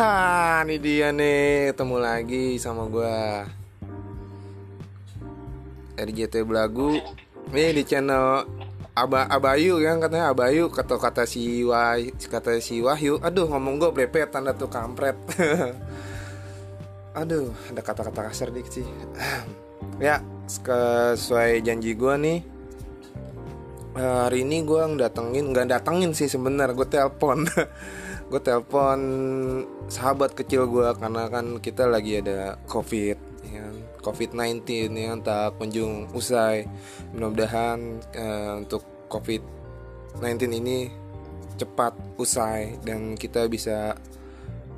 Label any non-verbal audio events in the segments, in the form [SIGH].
Ah, ini dia nih, ketemu lagi sama gua. RJT Belagu. Ini di channel Aba Abayu kan katanya Abayu kata kata si Wahyu kata si Wahyu. Aduh, ngomong gua brepet tanda tuh kampret. [LAUGHS] Aduh, ada kata-kata kasar dikit sih. [CLEARS THROAT] ya, sesuai janji gua nih. Hari ini gua ngedatengin, nggak datengin sih sebenarnya, gue telepon. [LAUGHS] gue telepon sahabat kecil gue karena kan kita lagi ada covid ya, covid 19 yang tak kunjung usai. Mudah-mudahan uh, untuk covid 19 ini cepat usai dan kita bisa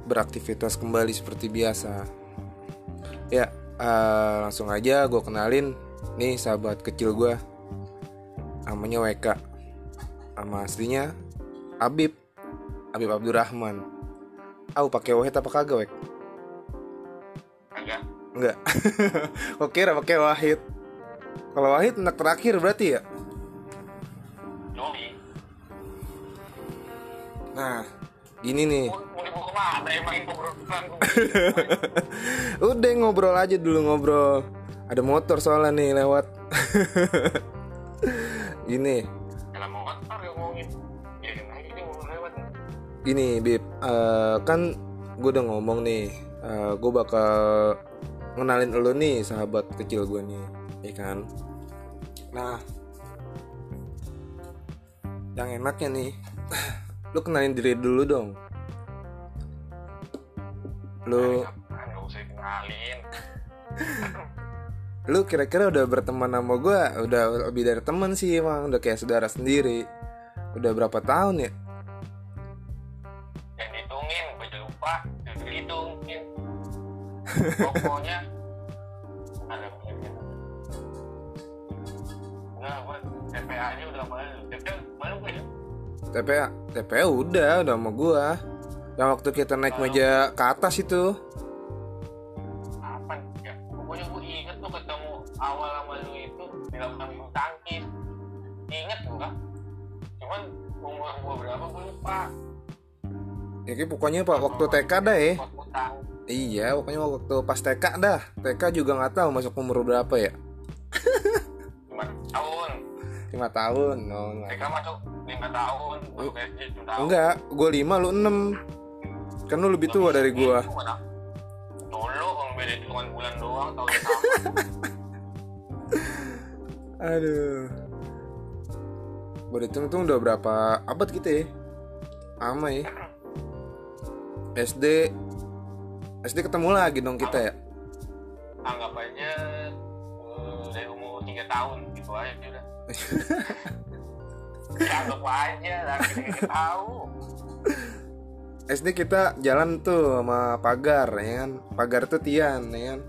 beraktivitas kembali seperti biasa. Ya uh, langsung aja gue kenalin nih sahabat kecil gue namanya WK sama aslinya Abib Habib Abdurrahman. Aku pakai wahid apa kagak, Wek? Kagak. Enggak. [LAUGHS] Kok kira pakai wahid? Kalau wahid anak terakhir berarti ya? Yoi. Nah, gini nih. [LAUGHS] Udah ngobrol aja dulu ngobrol. Ada motor soalnya nih lewat. [LAUGHS] gini, motor gini, Bib. Eh, kan gue udah ngomong nih. eh, gue bakal ngenalin lo nih sahabat kecil gue nih, ya kan? Nah, yang enaknya nih, [LAUGHS] lu kenalin diri dulu dong. Lu, [LAUGHS] lu kira-kira udah berteman sama gue, udah lebih dari teman sih emang, udah kayak saudara sendiri. Udah berapa tahun ya? Pokoknya ada. Enggak, gue TPA nya udah malu. TPA malu gue ya? TPA, TPA udah, udah sama gue. Yang waktu kita naik meja ke atas itu. Apa ya? Pokoknya gue inget tuh ketemu awal sama lu itu di lapangan bulu tangkis. Ingat gue kan? Cuman umur gue berapa gue lupa. Ya pokoknya pak waktu TK dah ya. Iya, pokoknya waktu pas TK dah. TK juga nggak tahu masuk umur berapa ya. lima tahun. Lima tahun, no. TK masuk lima tahun, masuk SD tahun. Enggak, gue lima, lu enam. Kan lu lebih tua dari gue. Dulu kalau beda hitungan bulan doang tahun sama. [LAUGHS] Aduh. Boleh hitung-hitung udah berapa abad kita ya? Ama ya. [CLEARS THROAT] SD SD ketemu lagi dong kita ya. Anggap aja eh, dari umur tiga tahun gitu aja udah. [LAUGHS] anggap aja nggak tahu. SD kita jalan tuh sama pagar ya kan. Pagar tuh Tian ya kan.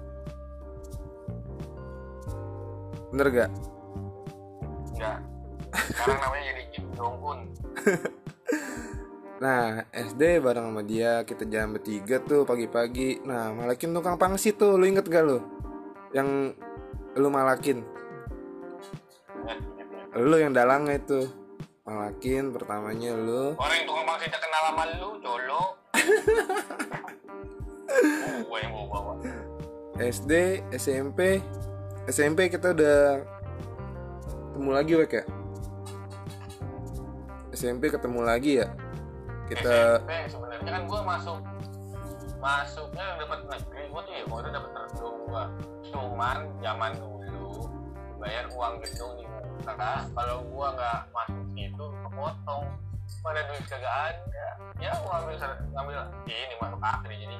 Bener gak? Enggak. Sekarang namanya jadi Kim Jong Un. [LAUGHS] Nah, SD bareng sama dia kita jalan bertiga tuh pagi-pagi. Nah, malakin tukang pangsit tuh, lu inget gak lu? Yang lu malakin, lu yang dalangnya itu. Malakin pertamanya lu. Orang yang tukang bangsa kenal sama lu, colo. [LAUGHS] Gue yang bawa bawa. SD, SMP, SMP kita udah ketemu lagi wek ya. SMP ketemu lagi ya. Kita SMP sebenarnya kan gue masuk masuknya dapat negeri gue tuh ya gue udah dapat gedung gue cuman zaman dulu bayar uang gedung di muka kalau gue nggak masuk situ kepotong. Mana duit kagak ada. Ya gue ambil ngambil ini masuk akhir jadi.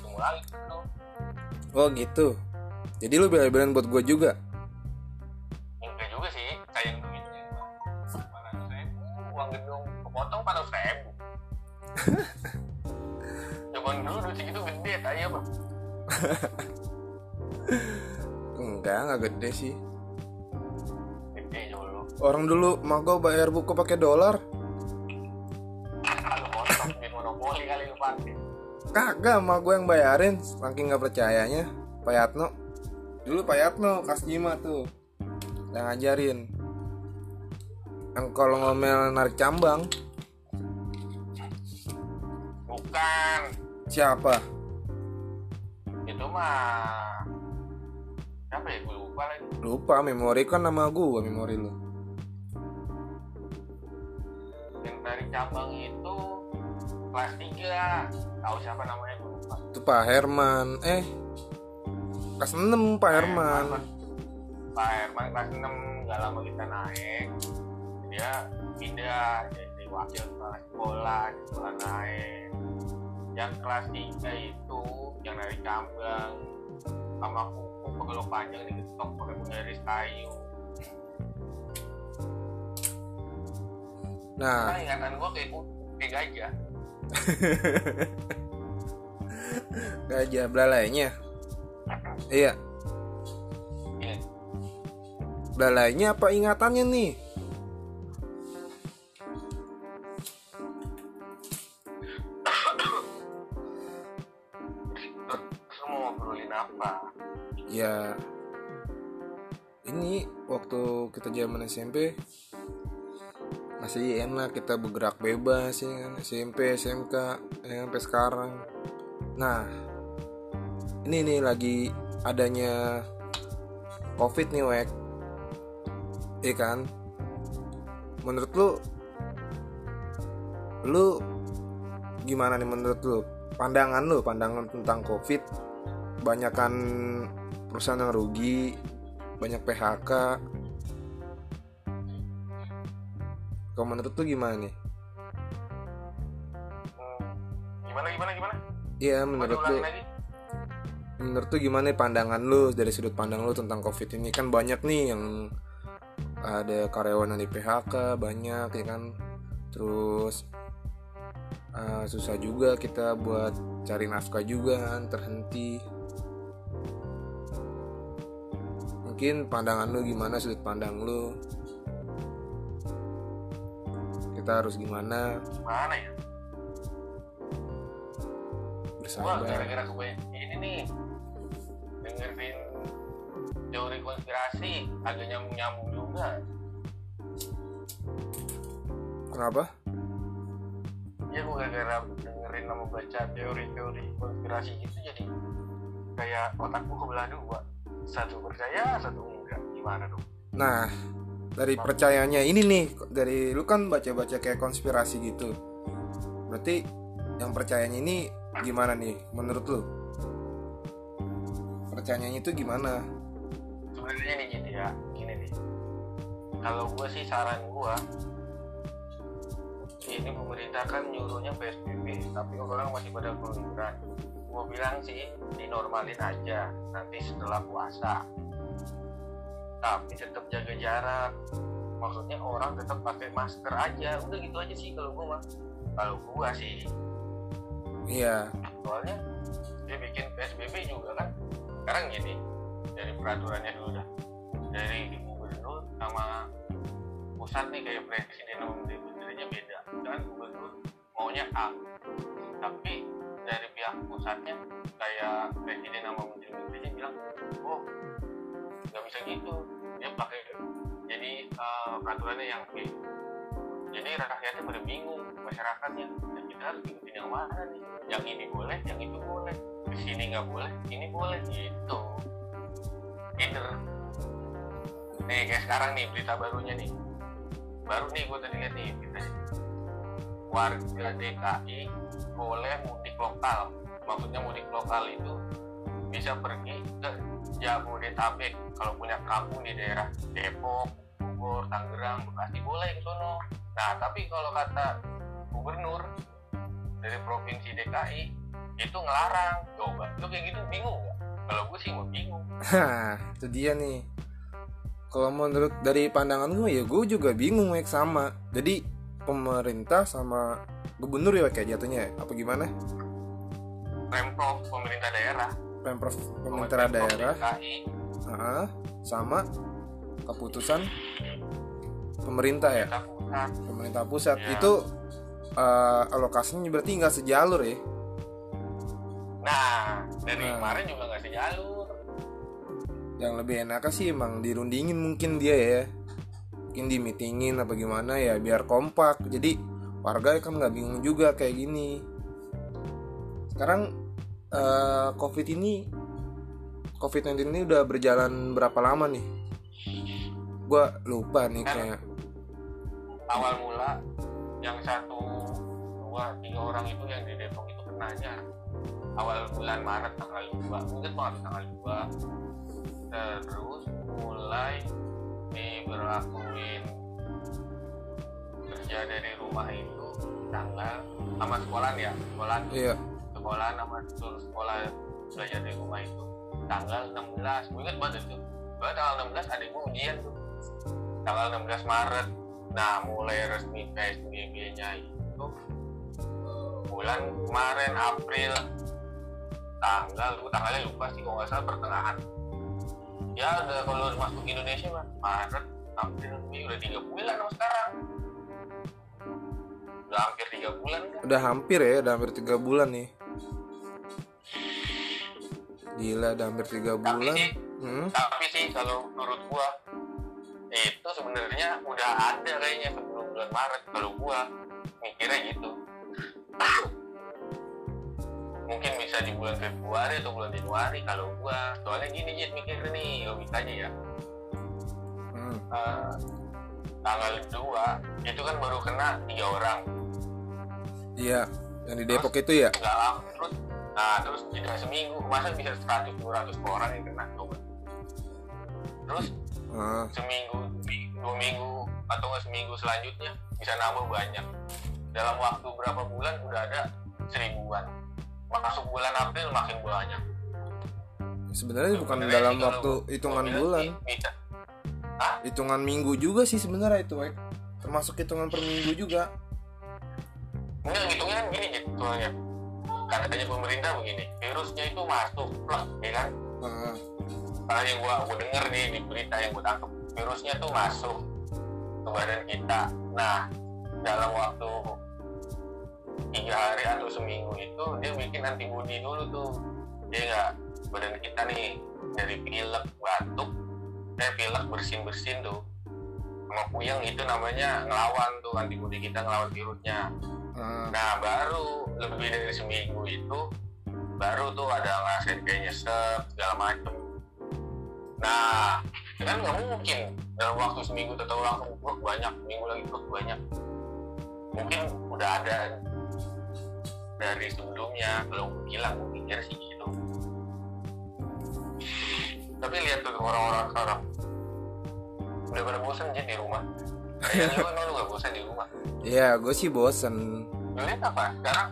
Tunggu lagi tuh Oh gitu. Jadi lu bela-belain buat gue juga. Zaman dulu duit segitu gede aja bang Enggak, enggak gede sih. gede dulu Orang dulu mau gue bayar buku pakai dolar. Kagak, mau gue yang bayarin. Saking nggak percayanya. Pak Yatno. Dulu Pak Yatno kas Jima tuh. Yang ngajarin. Yang kalau ngomel narik cambang. Bukan Siapa? itu mah siapa ya gue lupa lagi Lupa memori kan nama gua memori lu. yang dari cabang itu kelas 3 tahu siapa namanya gue lupa Itu Pak Herman. Eh. Kelas 6 Pak Herman. Pak Herman kelas 6 gak lama kita naik dia pindah jadi wakil kepala sekolah di sekolah naik yang kelas 3 itu yang dari cabang sama kuku pegel panjang diketok pakai penggaris kayu Nah, nah ingatan gue kayak kayak gajah [LAUGHS] gajah belalainya. Iya, Iya. belalainya apa ingatannya nih? Ya ini waktu kita zaman SMP masih enak kita bergerak bebas ya kan? SMP SMK ya, sampai sekarang. Nah ini nih lagi adanya covid nih wek. Iya kan? Menurut lu lu gimana nih menurut lu? Pandangan lu pandangan tentang covid banyakan perusahaan yang rugi banyak PHK kalau menurut tuh gimana nih? Gimana gimana gimana? Iya menurut lu. lagi menurut tuh gimana nih pandangan lu dari sudut pandang lu tentang covid ini? Kan banyak nih yang ada karyawan yang di PHK banyak ya kan? Terus eh, susah juga kita buat cari nafkah juga kan terhenti mungkin pandangan lu gimana sudut pandang lu? Kita harus gimana? Gimana ya? Gua bersabar. gara-gara ini nih dengerin teori konspirasi agak nyambung-nyambung juga. Kenapa? Ya gua gara-gara dengerin sama baca teori-teori konspirasi gitu jadi kayak otakku kebelah dua satu percaya satu enggak gimana dong Nah, dari percayanya ini nih, dari lu kan baca-baca kayak konspirasi gitu. Berarti yang percayanya ini gimana nih menurut lu? Percayanya itu gimana? sebenarnya nih gitu ya gini nih kalau gue sih saran gue ini pemerintah kan nyuruhnya PSBB tapi orang masih pada keluyuran gue bilang sih dinormalin aja. Nanti setelah puasa. Tapi tetap jaga jarak. Maksudnya orang tetap pakai masker aja. Udah gitu aja sih kalau gue mah. Kalau gue sih. Iya, soalnya dia bikin PSBB juga kan. Sekarang gini dari peraturannya dulu dah. Dari gubernur sama pusat nih kayak presiden sama menteri menterinya beda. Kan gubernur maunya A. Tapi dari pihak pusatnya kayak presiden sama menteri menterinya bilang oh nggak bisa gitu. Dia pakai jadi eh, peraturannya yang B jadi rakyatnya pada bingung masyarakatnya dan kita harus ikutin yang mana nih? Yang ini boleh yang itu boleh. Di sini nggak boleh ini boleh. Gitu. Either nih kayak sekarang nih berita barunya nih. Baru nih gue tadi lihat nih beritanya warga DKI boleh mudik lokal maksudnya mudik lokal itu bisa pergi ke Jabodetabek kalau punya kampung di daerah Depok, Bogor, Tangerang, Bekasi boleh ke sono. Nah, tapi kalau kata gubernur dari provinsi DKI itu ngelarang. Coba, lu kayak gitu bingung nggak? Kalau gue sih mau bingung. Hah, itu dia nih. Kalau menurut dari pandangan gue ya gue juga bingung Wek sama. Jadi pemerintah sama gubernur ya kayak jatuhnya ya? apa gimana? Pemprov pemerintah daerah, Pemprov pemerintah Pemprov daerah DKI, ah, sama keputusan pemerintah ya pemerintah pusat. Ya. itu eh, alokasinya berarti nggak sejalur ya Nah, dari Nah. kemarin juga nggak sejalur. yang lebih enaknya sih emang dirundingin mungkin dia ya mungkin di meetingin apa gimana ya biar kompak. Jadi warga kan nggak bingung juga kayak gini. Sekarang eh, covid ini covid 19 ini udah berjalan berapa lama nih? Gue lupa nih kayak awal mula yang satu dua tiga orang itu yang di Depok itu kenanya. Awal bulan Maret tanggal 2 inget banget tanggal 2 terus mulai diberlakuin kerja dari rumah itu tanggal sama sekolah ya? Sekolah iya. Sekolah sama seluruh sekolah belajar di rumah itu. Tanggal 16 gue inget banget itu. Gue tanggal 16 ada gue ujian tuh. Tanggal 16 Maret. Nah mulai resmi PSBB nya itu bulan kemarin April. Tanggal gue tanggalnya lupa sih kalau nggak salah pertengahan. Ya udah kalau masuk Indonesia mah Maret April Mei udah tiga bulan loh sekarang. Udah hampir tiga bulan kan? Udah hampir ya udah hampir tiga bulan nih. Gila udah hampir tiga tapi bulan. sih hmm? tapi sih kalau menurut gua itu sebenarnya udah ada kayaknya sebelum bulan Maret kalau gua mikirnya gitu. Mungkin bisa di bulan Februari atau bulan Januari kalau gua. Soalnya gini Jit mikir nih logikanya ya Hmm. Eh, tanggal 2 itu kan baru kena tiga orang. Iya yang di Depok itu ya? nggak lama terus nah terus tidak seminggu masa bisa 100 200 orang yang kena coba terus Ah, seminggu dua minggu atau nggak seminggu selanjutnya bisa nambah banyak. Dalam waktu berapa bulan udah ada seribuan. Masuk bulan April makin banyak. Sebenarnya bukan dalam waktu hitungan bulan. bisa hitungan minggu juga sih sebenarnya itu Wek. termasuk hitungan per minggu juga. Enggak ngitungnya kan gini gitu soalnya. Katanya pemerintah begini virusnya itu masuk plus ya kan? Ah, Karena yang gua gua denger nih di berita yang gua tangkap virusnya tuh masuk ke badan kita. Nah dalam waktu tiga hari atau seminggu itu dia bikin antibodi dulu tuh. Dia nggak badan kita nih dari pilek batuk eh pilek bersin bersin tuh sama puyeng itu namanya ngelawan tuh antibodi kita ngelawan virusnya ah, Nah baru lebih dari seminggu itu baru tuh ada ngerasain kayak nyesek segala macem. Nah kan nggak mungkin dalam waktu seminggu atau langsung blok banyak, minggu lagi blok banyak. Mungkin udah ada dari sebelumnya bilang gue pikir sih gitu. Tapi lihat tuh orang-orang sekarang. Udah pada bosan aja di rumah. Kayak [LAUGHS] lu emang lu gak bosan di rumah? iya gue sih bosen. Lu lihat apa? Sekarang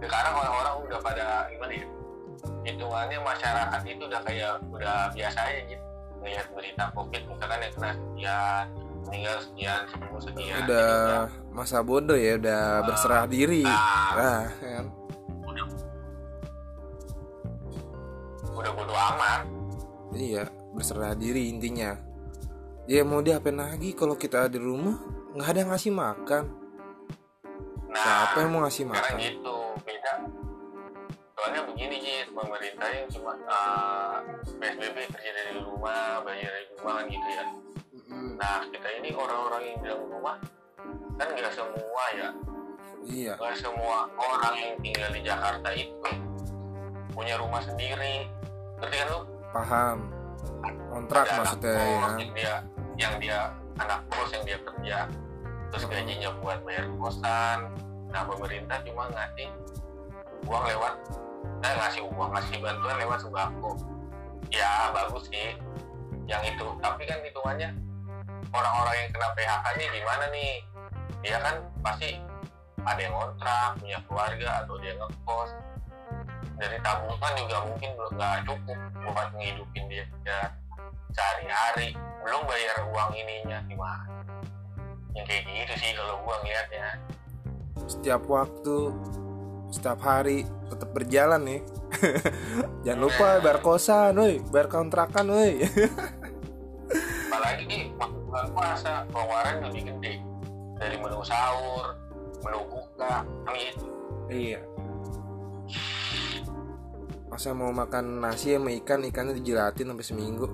sekarang orang-orang udah pada gimana ya? Hitungannya masyarakat itu udah kayak udah biasa aja gitu ngeliat berita covid misalkan yang kena sekian meninggal sekian sembuh sekian udah Jadi masa bodoh ya udah berserah diri. Nah. ah kan? Udah. Udah bodo amat iya berserah diri intinya. Ya mau diapain lagi kalau kita di rumah nggak ada yang ngasih makan. Nah siapa yang mau ngasih makan? gitu beda. Soalnya begini Jis pemerintah yang cuma uh, PSBB kerja dari rumah belajar dari rumah gitu ya. Nah kita ini orang-orang yang di dalam rumah kan nggak semua ya. Iya. Nggak semua orang yang tinggal di Jakarta itu punya rumah sendiri. Ngerti kan lu paham. Kontrak Ada anak maksudnya ya. yang dia yang dia anak kos yang dia kerja. Terus gajinya buat bayar kosan. Nah pemerintah cuma ngasih uang lewat eh ngasih uang ngasih bantuan lewat sembako. Ya bagus sih yang itu. Tapi kan hitungannya orang-orang yang kena PHK-nya gimana nih? Dia kan pasti ada yang kontrak punya keluarga atau dia ngekos dari tabungan juga mungkin belum nggak cukup buat ngehidupin dia, dia sehari-hari. Belum bayar uang ininya gimana? Yang kayak gitu sih kalau gua ngeliatnya setiap waktu setiap hari tetap berjalan nih. [LAUGHS] Jangan lupa bayar kosan woi. Bayar kontrakan woi. [LAUGHS] Apalagi nih waktu bulan puasa pengeluaran lebih gede. Dari menu sahur menu buka kan gitu. Iya masa mau makan nasi sama ikan ikannya dijilatin sampai seminggu.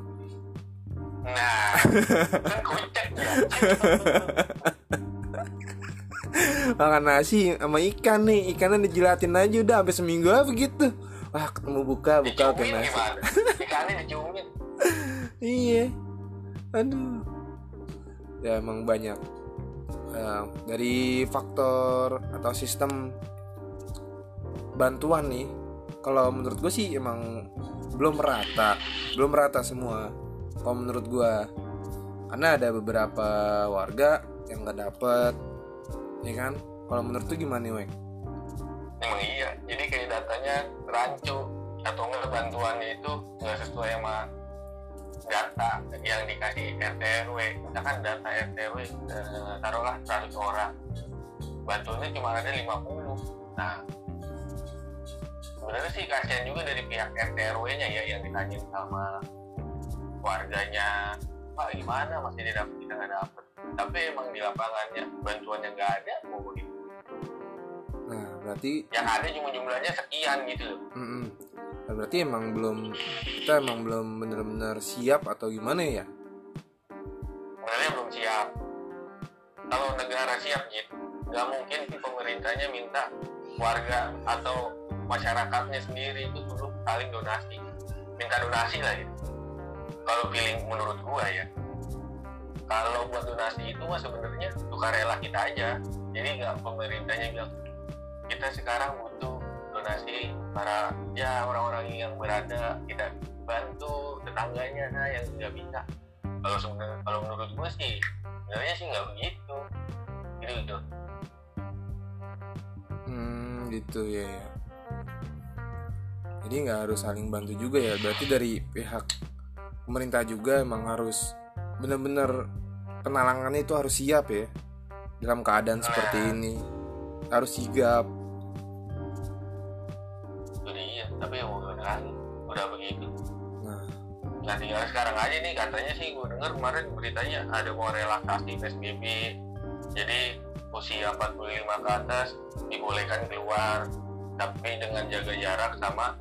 Nah kan [LAUGHS] kocak. Ya makan nasi sama ikan nih ikannya dijilatin aja udah sampai seminggu apa begitu. Wah ketemu buka buka oke nasi. ikannya [LAUGHS] iya. Aduh. Ya emang banyak. Eh, dari faktor atau sistem bantuan nih kalau menurut gue sih emang belum merata belum merata semua. Kalau menurut gue karena ada beberapa warga yang nggak dapet ya kan? Kalau menurut tuh gimana nih Weng? emang iya jadi kayak datanya rancu atau enggak bantuannya itu nggak sesuai sama data yang dikasih RT RW misalkan data RT RW eh, taruhlah 100 orang. Bantuannya cuma ada 50 nah sebenarnya sih kasihan juga dari pihak RT RW nya ya yang ditanyain sama warganya pak gimana masih didapat kita nggak dapet? Tapi emang di lapangannya bantuannya nggak ada mau begitu nah berarti yang ada cuma jumlahnya sekian gitu. Loh mm-mm. Nah, berarti emang belum kita emang belum bener-bener siap atau gimana ya? Sebenarnya belum siap. Kalau negara siap gitu nggak mungkin pemerintahnya minta warga atau masyarakatnya sendiri itu dulu saling donasi. Minta donasi lah gitu kalau feeling menurut gua ya. Kalau buat donasi itu mah sebenarnya sukarela kita aja. Jadi nggak pemerintahnya bilang kita sekarang butuh donasi para ya orang-orang yang berada kita bantu tetangganya nah yang nggak bisa. Kalau sebenarnya kalau menurut gue sih sebenarnya sih nggak begitu. Gitu gitu. Hmm gitu ya, ya. Jadi nggak harus saling bantu juga ya. Berarti dari pihak pemerintah juga emang harus bener-bener penalangannya itu harus siap ya dalam keadaan seperti ini. Harus sigap. Dia tapi ya mau gimana lagi? Udah begitu. Nah. Nah tinggal sekarang aja nih katanya sih gue dengar kemarin beritanya ada mau relaksasi PSBB jadi usia 45 ke atas dibolehkan keluar. Tapi dengan jaga jarak sama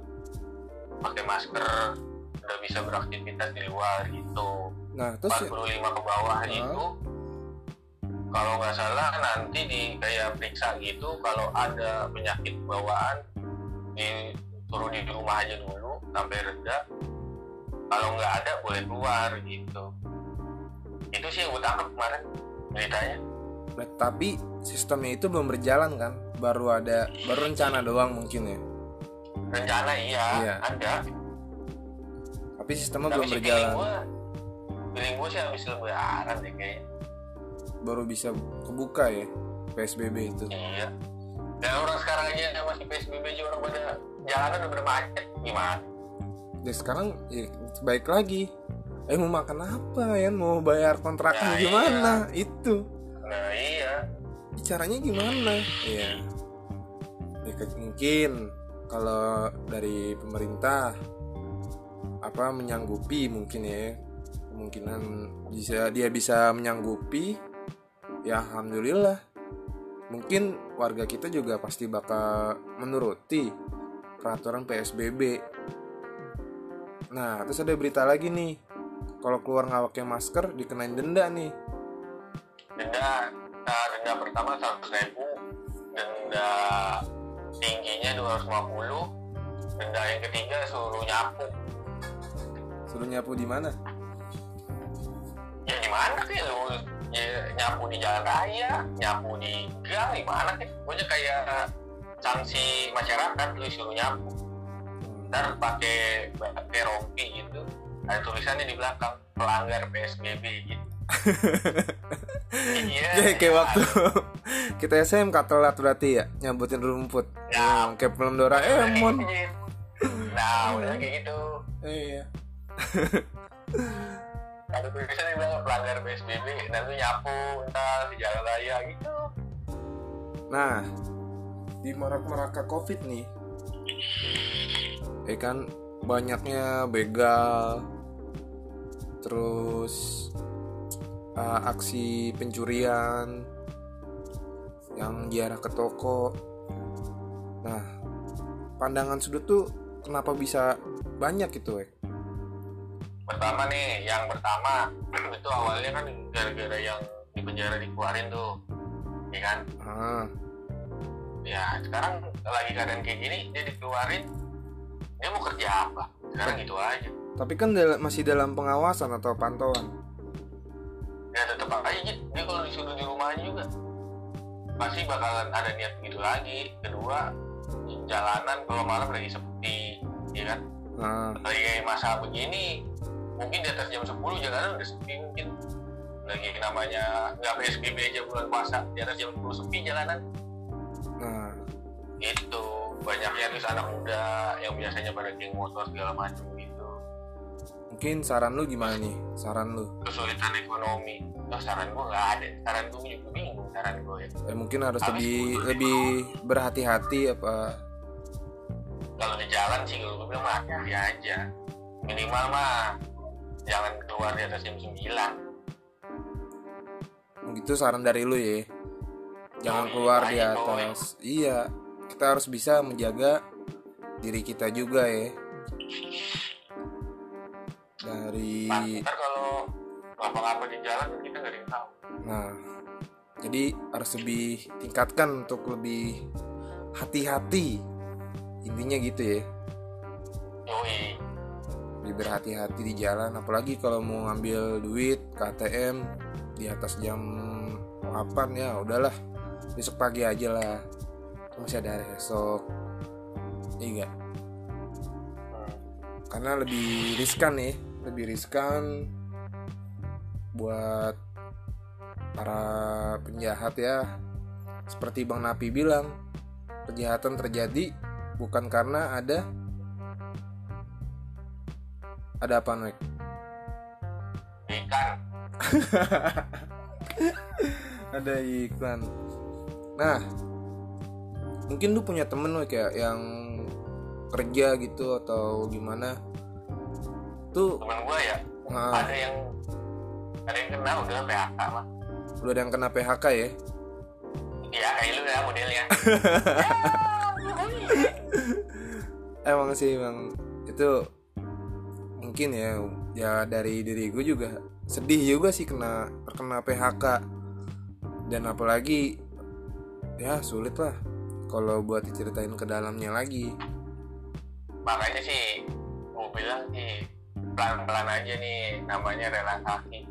pakai masker udah bisa beraktivitas di luar gitu. Nah terus ya- 45 ke bawah Hah? itu kalau nggak salah nanti di kayak periksa gitu kalau ada penyakit bawaan disuruh di rumah aja dulu sampai reda. Kalau nggak ada boleh keluar gitu. Itu sih yang gue tangkap kemarin beritanya Nah, tapi sistemnya itu belum berjalan kan? Baru ada baru rencana doang mungkin ya rencana iya, Iya. ada. Tapi sistemnya tapi belum sih feeling berjalan. feeling gue sih habis lebaran deh kayaknya baru bisa kebuka ya PSBB itu. Iya. Dan orang sekarang aja masih PSBB aja orang pada jalanan udah bermacet gimana? Ya sekarang ya, baik lagi. Eh mau makan apa ya mau bayar kontrakan Ya, gimana? itu. Nah iya. Caranya gimana? Ya ya mungkin kalau dari pemerintah apa menyanggupi mungkin ya kemungkinan bisa dia bisa menyanggupi ya alhamdulillah. Mungkin warga kita juga pasti bakal menuruti peraturan PSBB nah terus ada berita lagi nih. Kalau keluar nggak pakai masker dikenain denda nih. Denda nah, denda pertama 100 ribu denda tingginya 250 denda yang ketiga suruh nyapu. Suruh nyapu di mana? Ya gimana sih lu? Ya, nyapu di jalan raya nyapu di gang gimana sih? Pokoknya kayak sanksi masyarakat lu suruh nyapu. Ntar pakai pakai rompi gitu. Ada tulisannya di belakang pelanggar PSBB gitu iya Ya kayak waktu [LAUGHS] kita SMK telat berarti ya nyambutin rumput. Ya. Hmm, kayak film Doraemon. nah udah kayak gitu Iya. [LAUGHS] ada tulisannya bilang pelanggar PSBB lu nyapu ntar di jalan raya gitu Nah, di marak-maraka Covid nih. Ya kan banyaknya begal terus uh, aksi pencurian yang diarah ke toko. Nah, pandangan sudut tuh kenapa bisa banyak gitu, Wek? pertama nih yang pertama [CLEARS THROAT] itu awalnya kan gara-gara yang di penjara dikeluarin tuh ya kan? Ah. Ya sekarang lagi keadaan kayak gini dia dikeluarin dia mau kerja apa? Sekarang gitu aja. tapi kan masih dalam pengawasan atau pantauan ya tetap aja dia kalau disuruh di rumah aja juga pasti bakalan ada niat gitu lagi. Kedua jalanan kalau malam lagi sepi ya kan? Nah lagi kayak masa begini mungkin di atas jam 10 jalanan udah sepi mungkin. Lagi namanya nggak PSBB aja bulan puasa di atas jam 10 sepi jalanan. Nah gitu. Banyaknya terus anak muda yang biasanya pada geng motor segala macam mungkin saran lu gimana nih? Saran lu. Kesulitan ekonomi. Oh, saran gua nggak ada. Saran gua juga bingung saran gua ya. Eh, mungkin harus Habis lebih lebih berhati-hati apa? Kalau di jalan sih gua bilang mah hati aja. Minimal mah jangan keluar di atas jam 9 gitu saran dari lu ya. Jangan Yoi, keluar di ayo, boy. atas. iya kita harus bisa menjaga diri kita juga ya dari ntar kalau ngapa-ngapa di jalan kita nggak ada yang tahu. Nah jadi harus lebih tingkatkan untuk lebih hati-hati. Intinya gitu ya. Yoi. Lebih berhati-hati di jalan apalagi kalau mau ngambil duit ke ATM di atas jam 8 ya udahlah. Besok pagi aja lah. Masih ada hari esok. Iya? Hmm. karena lebih riskan nih lebih riskan buat para penjahat ya. Seperti Bang Napi bilang kejahatan terjadi bukan karena ada ada apa Nek? ikan [LAUGHS] ada iklan. Nah mungkin lu punya temen Nek, ya yang kerja gitu atau gimana tuh. Temen gua ya nah, ada yang ada yang kena udah PHK mah lu ada yang kena PHK ya? Ya kayak lu ya modelnya. [LAUGHS] Emang sih emang. Itu mungkin ya ya dari diri gue juga sedih juga sih kena terkena PHK dan apalagi ya sulit lah kalau buat diceritain ke dalamnya lagi. Makanya sih gua bilang sih pelan-pelan aja nih namanya relaksasi.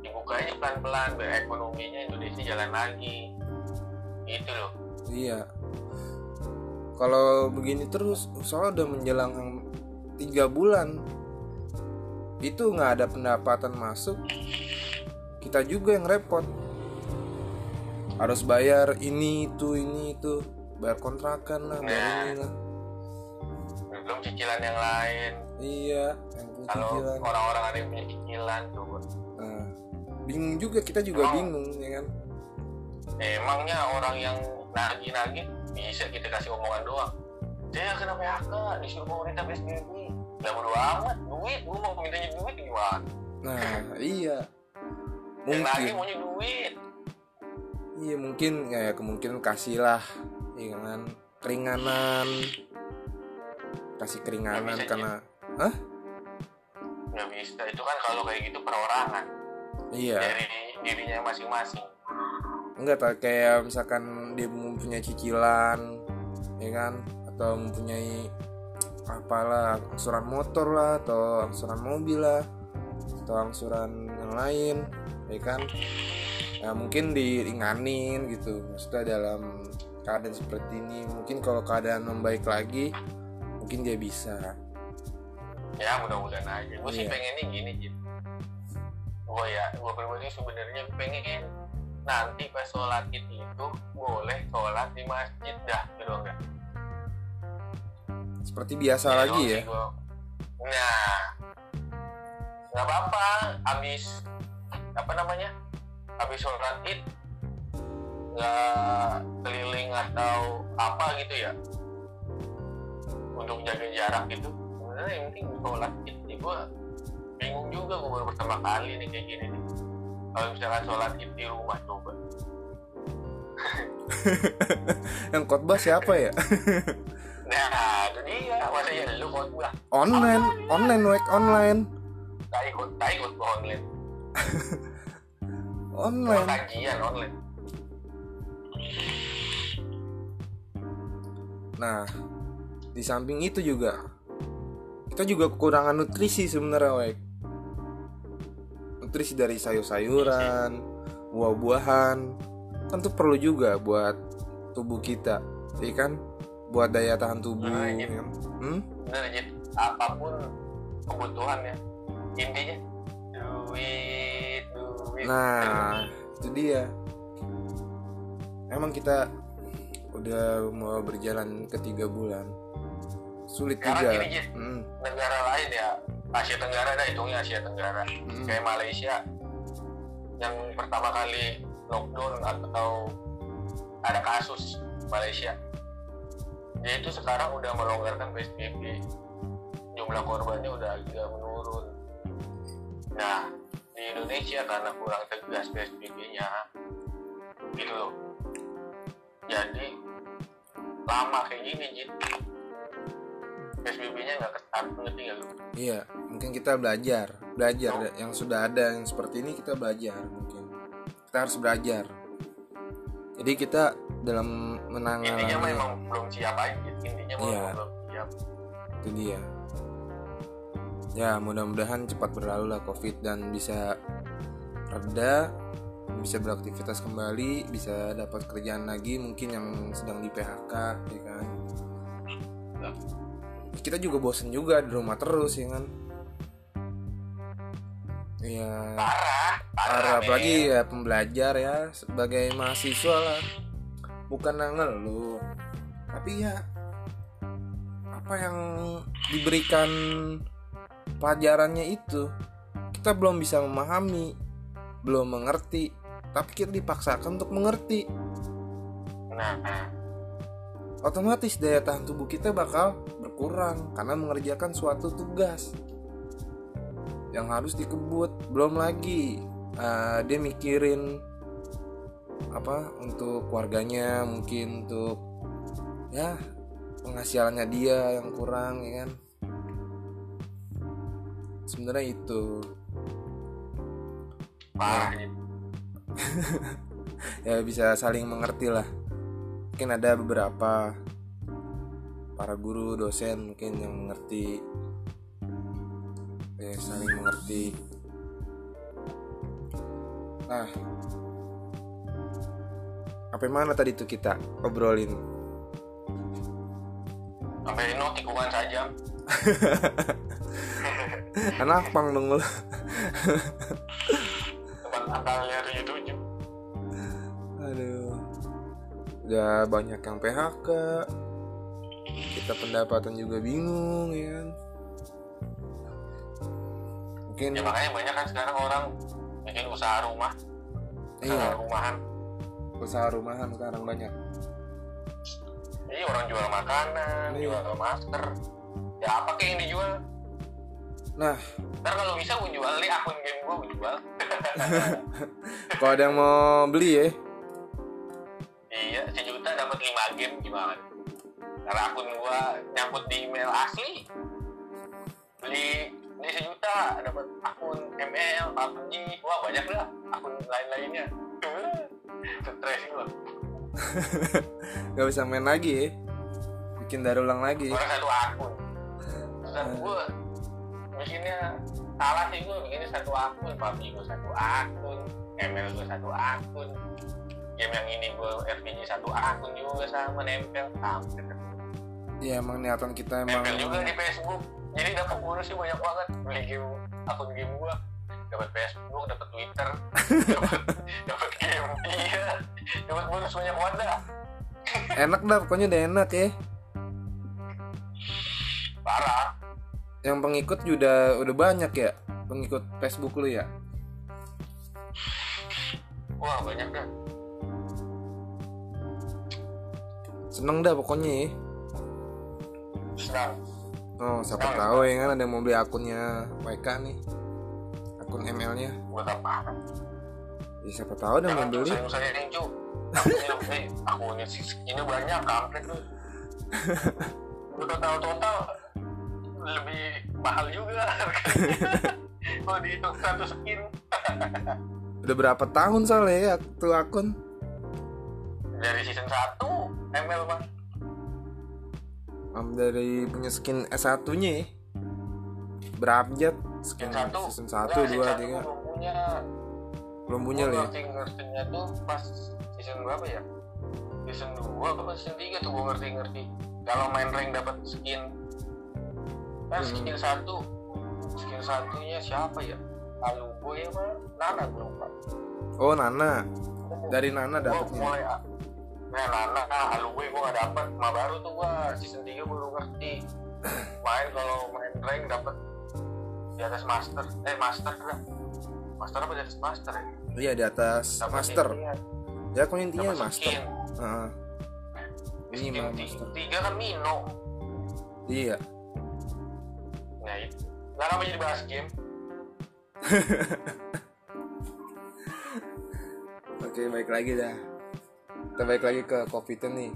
Dibuka aja pelan-pelan biar ekonominya Indonesia jalan lagi. Gitu loh. Iya. Kalau begini terus soalnya udah menjelang tiga bulan itu nggak ada pendapatan masuk. Kita juga yang repot. Harus bayar ini itu ini itu. Bayar kontrakan lah bayar Nah. ini lah belum cicilan yang lain. Iya yang kalau orang-orang ada yang punya cicilan coba nah bingung juga kita juga Oh. bingung ya kan? Emangnya orang yang nagih-nagih bisa kita kasih omongan doang? Saya kena PHK disuruh pemerintah PSBB Lah bodo amat duit gua mau mintanya duit gimana? Nah iya. Mungkin. maunya duit. Iya mungkin ya kemungkinan kasih lah ya kan? Keringanan. Kasih keringanan bisa, karena nggak bisa. Itu kan kalau kayak gitu perorangan iya. dari dirinya masing-masing. Enggak tak kayak misalkan dia mempunyai cicilan ya kan? Atau mempunyai apalah angsuran motor lah atau angsuran mobil lah atau angsuran yang lain ya kan? Ya mungkin diringanin gitu. Maksudnya dalam keadaan seperti ini mungkin kalau keadaan membaik lagi mungkin dia bisa ya mudah-mudahan aja. Gue sih Iya. pengennya gini Jin. Gue ya gue pribadi sebenarnya pengen nanti pas sholat id itu boleh sholat di masjid dah gitu enggak? Seperti biasa lagi ya? nah nggak apa-apa. Habis apa namanya? Habis sholat id nggak keliling atau apa gitu ya? Untuk jaga jarak gitu sebenarnya yang penting ditolak sih ya, gue bingung juga gue baru pertama kali nih kayak gini nih. Kalau misalkan sholat id di rumah coba. [LAUGHS] Yang khotbah siapa ya? [LAUGHS] Nah itu dia. Masa ya lu khotbah. [LAUGHS] Online. Online wek online. Tai ikut gue online. Online. Kajian online. Nah di samping itu juga kita juga kekurangan nutrisi sebenarnya Wek. nutrisi dari sayur-sayuran buah-buahan kan tuh perlu juga buat tubuh kita iya kan buat daya tahan tubuh Nah, ya kan? hmm? bener Jit apa pun kebutuhan ya intinya duit duit Nah, itu dia. Emang kita udah mau berjalan ke tiga bulan. Sulit Sekarang juga. gini, Jit. Mm, negara lain ya Asia Tenggara dah hitungnya Asia Tenggara. Mm. kayak Malaysia yang pertama kali lockdown atau ada kasus Malaysia. Dia itu sekarang udah melonggarkan PSBB jumlah korbannya udah agak menurun. Nah di Indonesia karena kurang tegas PSBB-nya gitu loh. Jadi lama kayak gini Jit PSBB-nya nggak ketat ngerti nggak lu Iya, mungkin kita belajar, belajar yang sudah ada yang seperti ini kita belajar mungkin. Kita harus belajar. Jadi kita dalam menangani intinya mah emang belum siap aja intinya Iya. belum siap itu dia. Ya, mudah-mudahan cepat berlalu lah Covid dan bisa reda, bisa beraktivitas kembali, bisa dapat kerjaan lagi mungkin yang sedang di PHK, ya kan. Kita juga bosen juga di rumah terus ya kan. Iya. parah. Apalagi ya pembelajar ya sebagai mahasiswa. Lah bukan ngeluh. Tapi ya apa yang diberikan pelajarannya itu kita belum bisa memahami belum mengerti. Tapi kita dipaksakan untuk mengerti. Nah otomatis daya tahan tubuh kita bakal berkurang karena mengerjakan suatu tugas yang harus dikebut. Belum lagi eh, dia mikirin apa untuk keluarganya mungkin untuk ya penghasilannya dia yang kurang ya kan? Sebenarnya itu. Parah. Jit. [LAUGHS] ya bisa saling mengerti lah mungkin ada beberapa para guru dosen mungkin yang mengerti. Ya saling mengerti. Nah apa mana tadi tuh kita obrolin? Sampai no tikungan saja [LAUGHS] anak pang dong lu tempat tujuh tujuh aduh udah banyak yang PHK kita pendapatan juga bingung ya kan mungkin ya makanya banyak kan sekarang orang bikin usaha rumah usaha iya rumahan usaha rumahan sekarang banyak Iya orang jual makanan, Iya. jual masker. Ya apa kayak yang dijual? nah Ntar kalau bisa gue jual nih akun game gue gue jual. [LAUGHS] kalau ada yang mau beli ya iya, sejuta dapat 5 game gimana? Karena akun gue nyangkut di email asli. Beli ini sejuta dapat akun ML, PUBG, wah banyak lah akun lain-lainnya. [LAUGHS] Stres gue. [LAUGHS] nggak bisa main lagi ya bikin dari ulang lagi Orang satu akun. Terus gue bikinnya salah sih gue bikinnya satu akun, PUBG gue satu akun, ML gue satu akun. Game yang ini gue RPG satu akun juga sama nempel. Sampai ya emang niatan kita emang nempel juga di Facebook. Jadi dapat bonusnya banyak banget. Beli game akun game gue dapat Facebook, dapat Twitter, [LAUGHS] dapat game iya, dapat bonus banyak banget enak dah pokoknya udah enak ya. Parah. yang pengikut juga udah banyak ya? Pengikut Facebook lu ya? Wah banyak dah. Seneng dah pokoknya ya Senang. oh siapa Senang, tahu ya kan ada yang mau beli akunnya WK nih akun ML nya Buat apa? ya siapa tahu ada yang mau beli sayang sayang cu. Akunnya, sih ini banyak kampret tuh. [LAUGHS] Total total lebih mahal juga. [LAUGHS] Kalau dihitung satu skin udah berapa tahun soalnya ya tuh akun dari season 1 ML mah Am dari punya skin S1 nya ya? Berabjad skin Season satu? season Enggak, 1, season 2, satu 3 gua belum punya belum punya loh ya? ngerti ngertinya tuh pas season berapa ya? Season 2 apa season 3 tuh gue ngerti ngerti. Kalau main rank dapat skin. Kan Hmm. skin satu. Skin satunya siapa ya? Alubo ya apa? Nana gue lupa. Oh Nana. Dari Nana gue dapetnya mulai nah Nana nah, Alubo gue gak dapet. Mah baru tuh gue season 3 baru ngerti. [CLEARS THROAT] Main kalau main rank dapat di atas master. Eh master lah. Master apa di atas master ya? Iya di atas Dapet master. ya aku intinya dapet master. skin. Mah ti- master. tiga kan Mino. Iya. Nah itu. Gak namanya jadi bahas game? [LAUGHS] Oke, baik lagi dah. Kita balik lagi ke covid nih.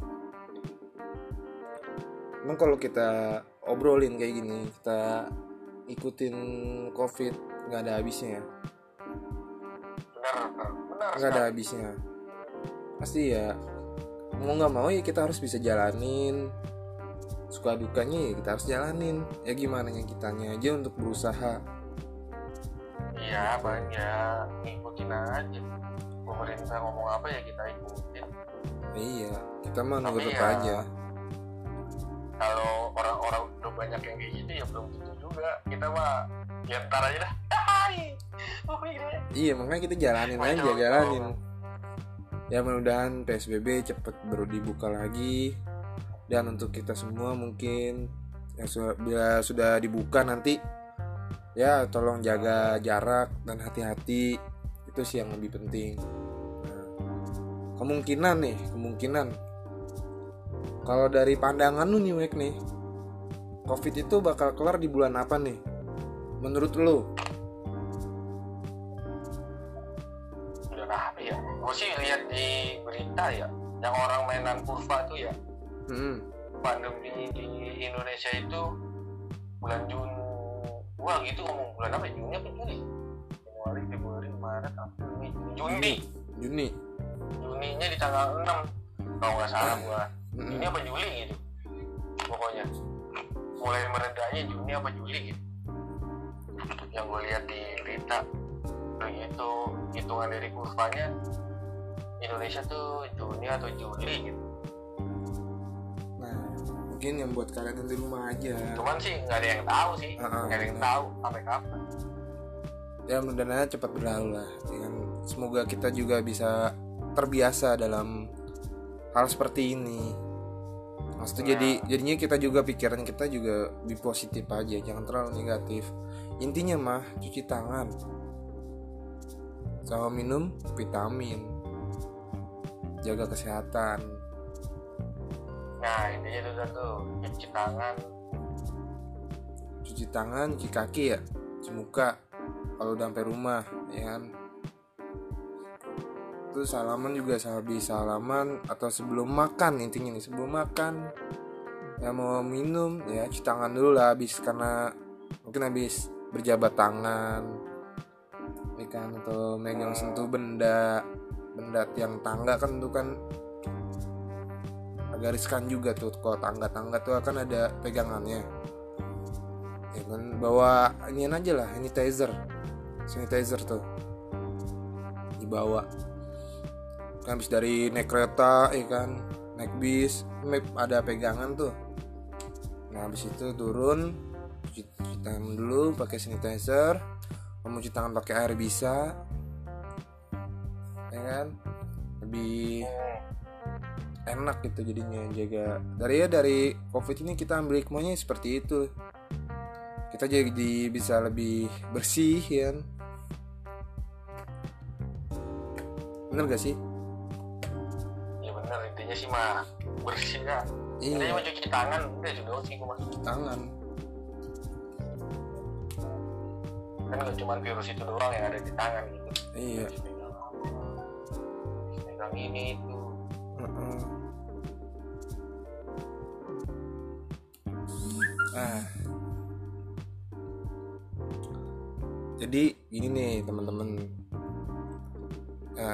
Emang kalau kita obrolin kayak gini, kita ikutin covid nggak ada habisnya ya? Nggak ada habisnya. Pasti ya mau nggak mau ya kita harus bisa jalanin. Suka dukanya ya kita harus jalanin. Ya gimana yang kitanya aja untuk berusaha. Iya banyak Ngikutin aja Pemerintah ngomong apa ya kita ikutin Iya, kita mah nurut ya- aja. Kalau orang-orang udah banyak yang kayak gitu ya belum tentu juga. Kita mah Ya ntar aja dah. [LAUGHS] Oh iya makanya kita jalanin aja jalanin. Ya mudah-mudahan PSBB cepet baru dibuka lagi. Dan untuk kita semua mungkin yang sudah bila sudah dibuka nanti ya tolong jaga jarak dan hati-hati. Itu sih yang lebih penting. Kemungkinan nih kemungkinan kalau dari pandangan lu nih Wek nih COVID itu bakal kelar di bulan apa nih? Menurut lu? Udah apa ya Gue sih lihat di berita ya Yang orang mainan kurva tuh ya Hmm. pandemi di Indonesia itu bulan Juni wah gitu ngomong bulan apa ya? Juni apa Juli Januari Februari Maret April Mei Juni Juni Juni. Juninya di tanggal 6 kalau nggak salah gua. Juni apa Juli gitu pokoknya mulai meredanya Juni apa Juli gitu yang gue lihat di berita begitu hitungan dari kurvanya Indonesia tuh Juni atau Juli gitu Nah, mungkin yang buat kalian di rumah aja. cuman sih nggak ada yang tahu sih nggak ada yang tahu sampai kapan Ya mudah-mudahan cepat berlalu lah. Dengan semoga kita juga bisa terbiasa dalam hal seperti ini. Maksudnya Nah. jadi jadinya kita juga pikiran kita juga lebih positif aja, jangan terlalu negatif. Intinya mah cuci tangan. Sama minum vitamin. Jaga kesehatan. nah intinya itu tuh cuci tangan Cuci tangan, cuci kaki ya, cuci muka kalau udah sampai rumah, ya kan. Terus salaman juga habis salaman atau sebelum makan intinya nih sebelum makan ya mau minum ya cuci tangan dulu lah habis karena mungkin habis berjabat tangan ya kan atau megang sentuh benda benda tiang tangga kan itu kan agak riskan juga tuh kalau tangga-tangga tuh akan ada pegangannya. Ya kan bawa ini aja lah sanitizer sanitizer tuh dibawa kan habis dari naik kereta ya kan? Naik bis ada pegangan tuh. Nah habis itu turun cuci, cuci tangan dulu pakai sanitizer cuci tangan pakai air bisa ya kan? Lebih enak gitu jadinya jaga. Dari ya dari covid ini kita ambil hikmahnya seperti itu. Kita jadi bisa lebih bersih ya bener gak sih intinya sih mah bersih ya. Intinya iya mau cuci tangan udah juga sih gua mah. Tangan. Kan nggak cuma virus itu doang yang ada di tangan gitu. Iya. Pegang ini itu Heeh. Nah, jadi gini nih teman-teman,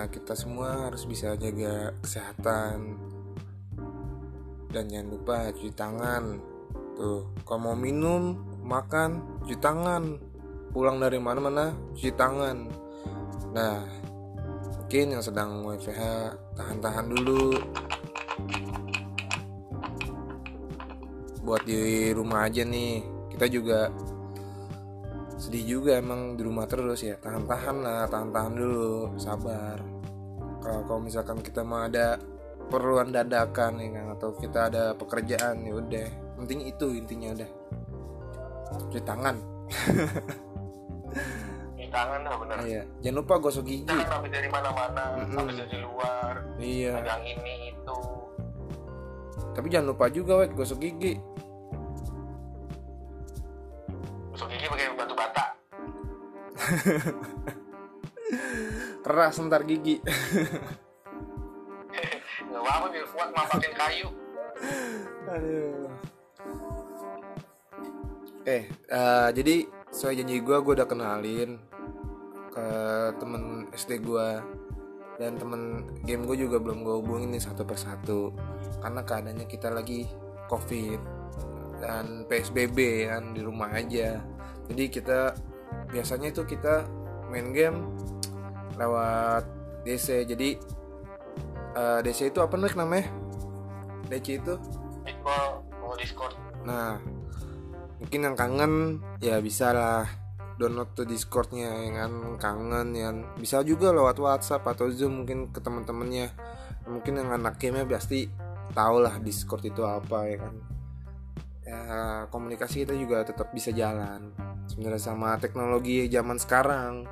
Kita semua harus bisa jaga kesehatan. dan jangan lupa cuci tangan. Tuh kalau mau minum makan cuci tangan. Pulang dari mana-mana cuci tangan. Nah mungkin yang sedang WFH tahan-tahan dulu. Buat di rumah aja nih. Kita juga sedih juga emang di rumah terus ya. Tahan-tahan lah tahan-tahan dulu sabar. Kalau kalau misalkan kita mau ada perluan dadakan ya kan atau kita ada pekerjaan ya udah. Penting itu intinya udah cuci tangan. [LAUGHS] Cuci tangan dah bener. iya. Jangan lupa gosok gigi. Jangan habis dari mana-mana, Mm-mm. habis dari luar, iya. Pegang ini itu. tapi jangan lupa juga wek gosok gigi. Gosok gigi pakai. [LAUGHS] keras ntar gigi. [LAUGHS] Gak apa-apa biar kuat kayu. Aduh. Eh, eh, jadi sesuai janji gue, gue udah kenalin ke temen SD gue dan temen game gue juga belum gue hubungin nih satu persatu. Karena keadaannya kita lagi covid dan psbb kan di rumah aja. Jadi kita biasanya itu kita main game lewat DC jadi eh, DC itu apa nih namanya DC itu Discord, Discord. Nah, mungkin yang kangen ya bisa lah download tuh Discordnya yang kan kangen yang bisa juga lewat WhatsApp atau Zoom mungkin ke teman-temannya. Mungkin yang anak game pasti tahu lah Discord itu apa ya kan. Ya komunikasi kita juga tetap bisa jalan. Sebenarnya sama teknologi zaman sekarang.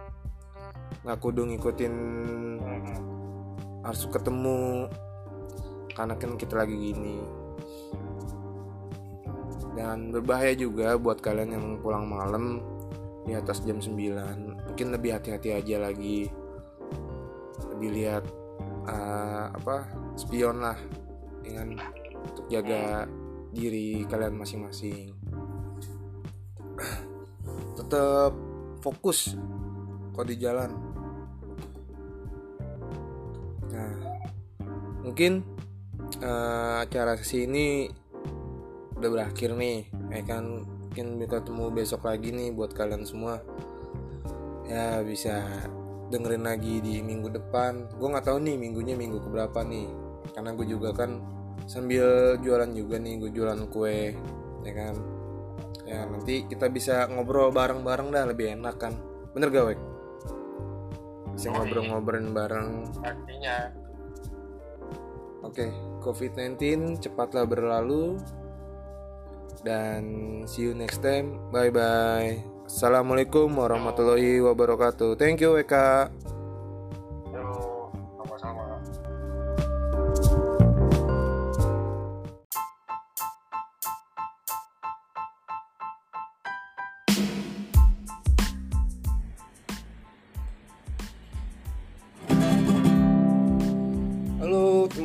Nggak kudu ngikutin harus ketemu. Karena kan kita lagi gini. Dan berbahaya juga buat kalian yang pulang malam di atas jam 9 mungkin lebih hati-hati aja lagi. Lebih lihat eh, apa spion lah. Kan untuk jaga diri kalian masing-masing tetap fokus kalau di jalan. Nah mungkin eh, acara sesi ini udah berakhir nih. Ya kan mungkin bisa ketemu besok lagi nih buat kalian semua. Ya bisa dengerin lagi di minggu depan. Gue nggak tahu nih minggunya minggu keberapa nih. Karena gue juga kan sambil jualan juga nih gue jualan kue ya kan ya nanti kita bisa ngobrol bareng-bareng dah lebih enak kan bener gak wek bisa ngobrol-ngobrolin bareng Artinya, Oke, COVID-19 cepatlah berlalu dan see you next time. Bye bye. Assalamualaikum warahmatullahi wabarakatuh. Thank you WK.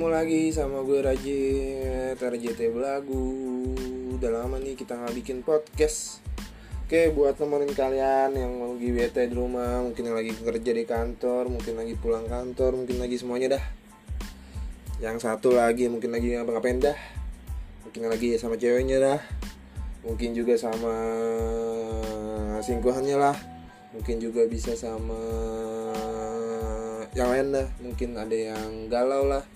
Ketemu lagi sama gue Rajit RJT Belagu. Udah lama nih kita nggak bikin podcast. Oke, buat temenin kalian yang lagi bete di rumah, mungkin yang lagi kerja di kantor, mungkin lagi pulang kantor, mungkin lagi semuanya dah. Yang satu lagi mungkin lagi ngapa-ngapain dah. Mungkin lagi sama ceweknya dah. Mungkin juga sama singkuhannya lah. Mungkin juga bisa sama yang lain dah. Mungkin ada yang galau lah.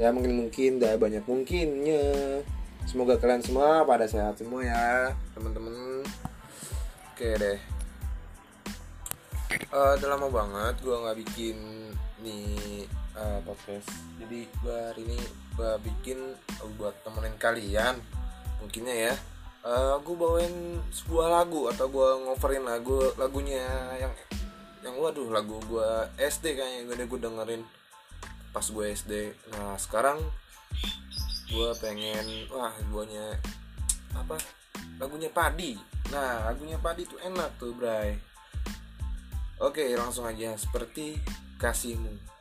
Ya mungkin mungkin dah banyak mungkinnya. Semoga kalian semua pada sehat semua ya, teman-teman. Oke deh. Eh, udah lama banget gue nggak bikin nih eh, podcast. Jadi gue hari ini gue bikin eh, buat temenin kalian. Mungkinnya ya. Eh gue bawain sebuah lagu atau gue ngoverin lagu lagunya yang yang waduh lagu gue SD kayaknya gue gue dengerin pas gue SD. Nah sekarang gue pengen wah guanya apa lagunya Padi. Nah lagunya Padi tuh enak tuh Bray. Oke langsung aja. Seperti kasihmu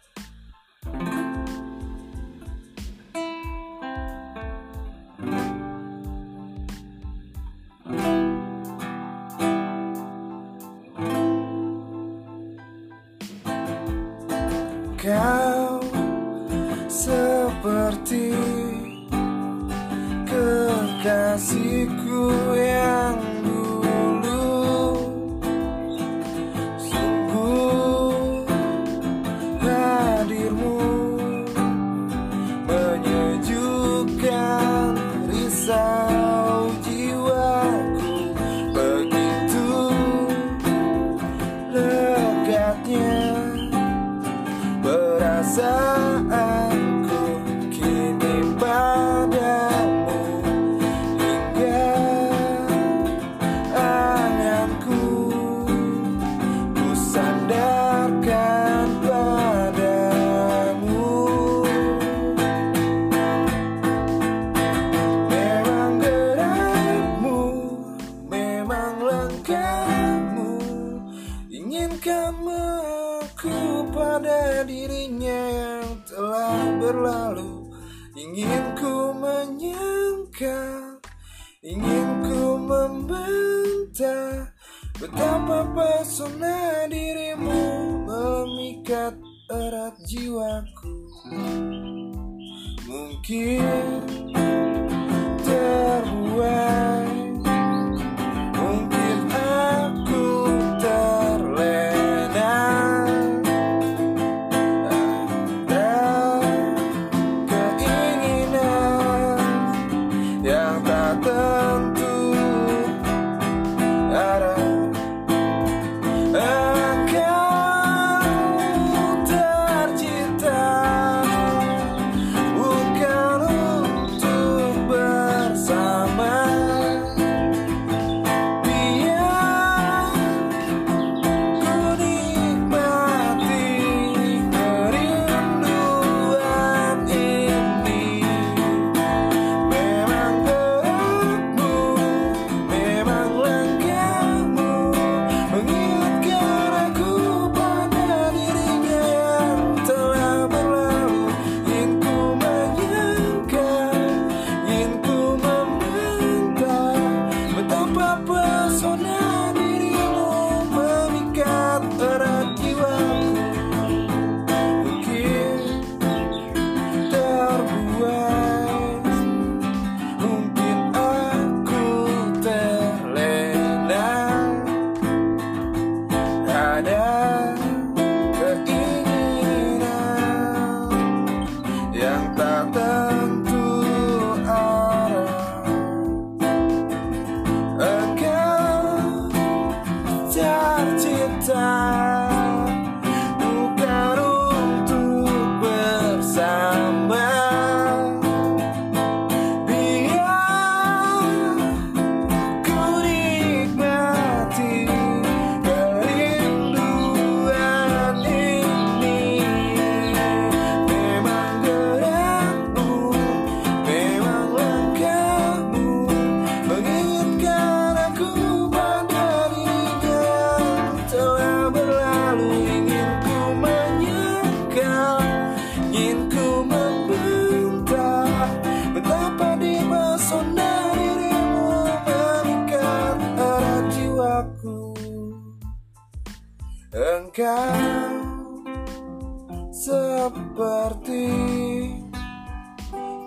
seperti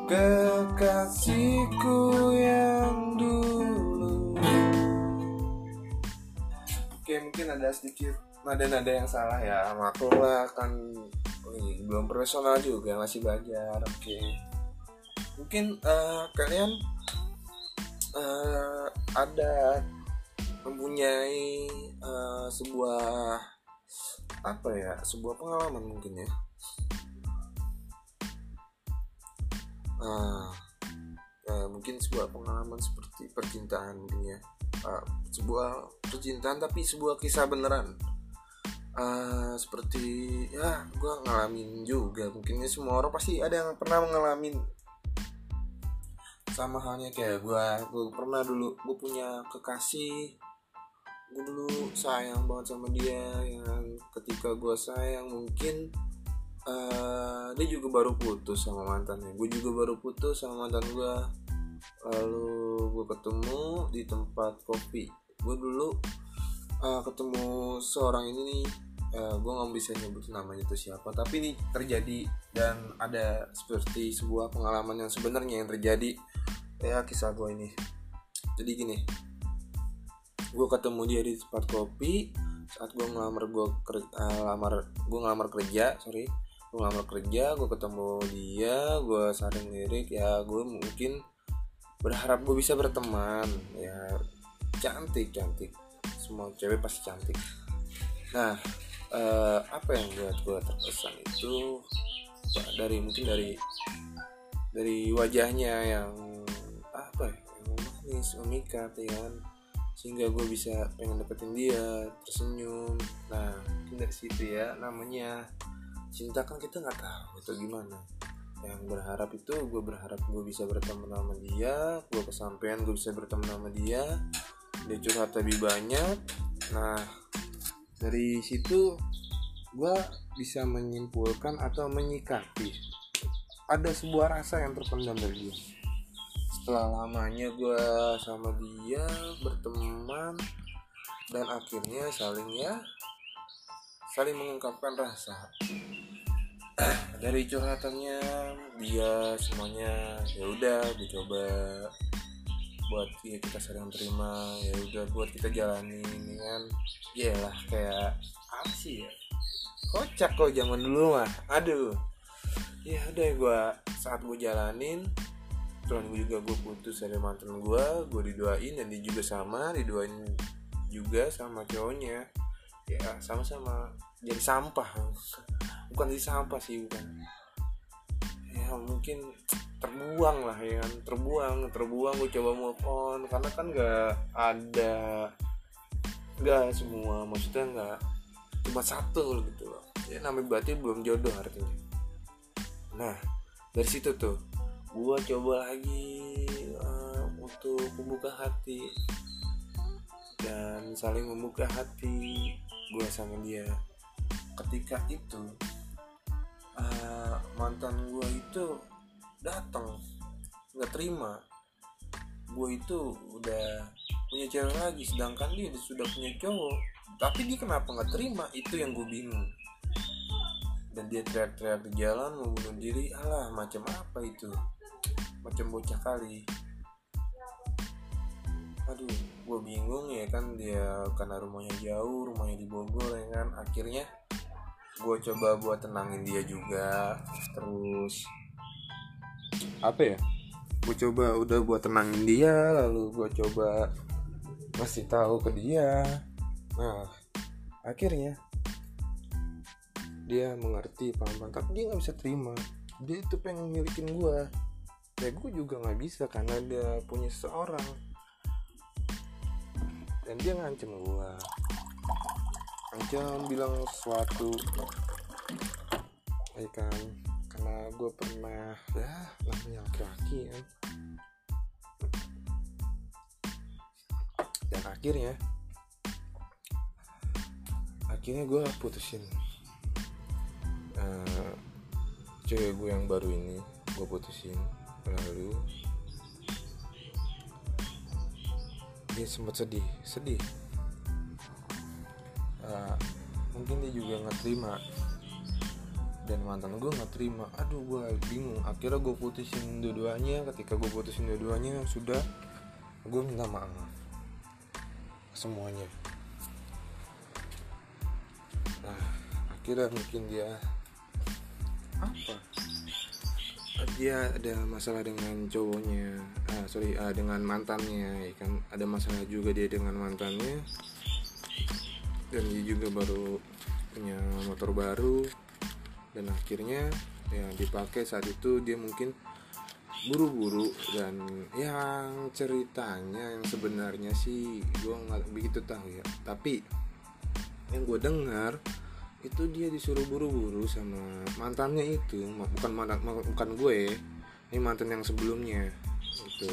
kekasihku yang dulu. Oke mungkin ada sedikit nada-nada yang salah ya. Maklum lah kan wih, belum profesional juga masih belajar oke. Mungkin eh, kalian eh, ada mempunyai eh, sebuah apa ya sebuah pengalaman mungkin ya. Ah, ya, mungkin sebuah pengalaman seperti percintaan mungkin ya. Ah, sebuah percintaan tapi sebuah kisah beneran. Ah, seperti ya gue ngalamin juga. Mungkin ya semua orang pasti ada yang pernah mengalami sama halnya kayak gue gue pernah dulu gue punya kekasih gue dulu sayang banget sama dia yang ketika gue sayang mungkin eh, dia juga baru putus sama mantannya. Gue juga baru putus sama mantan gue lalu gue ketemu di tempat kopi. Gue dulu eh, ketemu seorang ini nih eh, gue nggak bisa nyebut namanya itu siapa tapi ini terjadi dan ada seperti sebuah pengalaman yang sebenarnya yang terjadi. Ya kisah gue ini. Jadi gini gue ketemu dia di tempat kopi. Saat gue ngelamar gue kerja uh, lamar gue ngelamar kerja sorry. Gue ngelamar kerja gue ketemu dia gue saling lirik. Ya gue mungkin berharap gue bisa berteman. Ya cantik cantik. Semua cewek pasti cantik. Nah uh, apa yang buat gue terkesan itu dari mungkin dari dari wajahnya yang apa ya yang manis memikat ya kan sehingga gue bisa pengen deketin dia tersenyum. Nah mungkin dari situ ya namanya cinta kan kita nggak tahu itu gimana. Yang berharap itu gue berharap gue bisa bertemu sama dia gue kesampaian gue bisa bertemu sama dia dia curhat lebih banyak. Nah dari situ gue bisa menyimpulkan atau menyikapi. Ada sebuah rasa yang terpendam dari dia setelah lamanya gue sama dia berteman dan akhirnya saling ya saling mengungkapkan rasa. [CLEARS THROAT] Dari curhatannya dia semuanya ya udah gue coba buat ya kita saling terima ya udah buat kita jalanin kan ya lah kayak apa sih ya? Kocak kok zaman dulu mah. Aduh. Ya udah gue saat gue jalanin gue juga gue putus dari mantan gue gue didoain dan dia juga sama didoain juga sama cowoknya. Ya sama-sama jadi sampah. Bukan jadi sampah sih bukan. Ya mungkin terbuang lah ya kan. Terbuang terbuang gue coba move on. Karena kan nggak ada nggak semua maksudnya nggak cuma satu gitu loh. Ya namanya berarti belum jodoh artinya. Nah dari situ tuh gue coba lagi uh, untuk membuka hati dan saling membuka hati gue sama dia. Ketika itu uh, mantan gue itu datang nggak terima. Gue itu udah punya cewek lagi sedangkan dia sudah punya cowok. Tapi dia kenapa nggak terima? Itu yang gue bingung. Dan dia teriak-teriak di jalan mau bunuh diri. Alah macam apa itu macam bocah kali. Aduh gue bingung ya kan dia karena rumahnya jauh rumahnya di Bogor ya kan. Akhirnya gue coba buat tenangin dia juga terus apa ya? Gue coba udah buat tenangin dia lalu gue coba masih tahu ke dia. Nah akhirnya dia mengerti paham tapi dia nggak bisa terima. Dia itu pengen milikin gue ya gue juga nggak bisa karena dia punya seseorang dan dia ngancem gue ngancem bilang sesuatu. Ya kan? Karena gue pernah ya namanya laki-laki ya. Dan akhirnya akhirnya gue putusin. Uh, cewek gue yang baru ini gue putusin lalu dia sempat sedih sedih. Uh, mungkin dia juga nggak terima dan mantan gue nggak terima aduh gue bingung. Akhirnya gue putusin dua-duanya. Ketika gue putusin dua-duanya sudah gue minta maaf. Semuanya. Nah akhirnya mungkin dia apa dia ada masalah dengan cowoknya. Ah, sorry ah, dengan mantannya ya kan? Ada masalah juga dia dengan mantannya. Dan dia juga baru punya motor baru. Dan akhirnya yang dipakai saat itu dia mungkin buru-buru. Dan yang ceritanya yang sebenarnya sih gue nggak begitu tahu ya. Tapi yang gue dengar itu dia disuruh buru-buru sama mantannya itu bukan mantan bukan gue. Ini mantan yang sebelumnya itu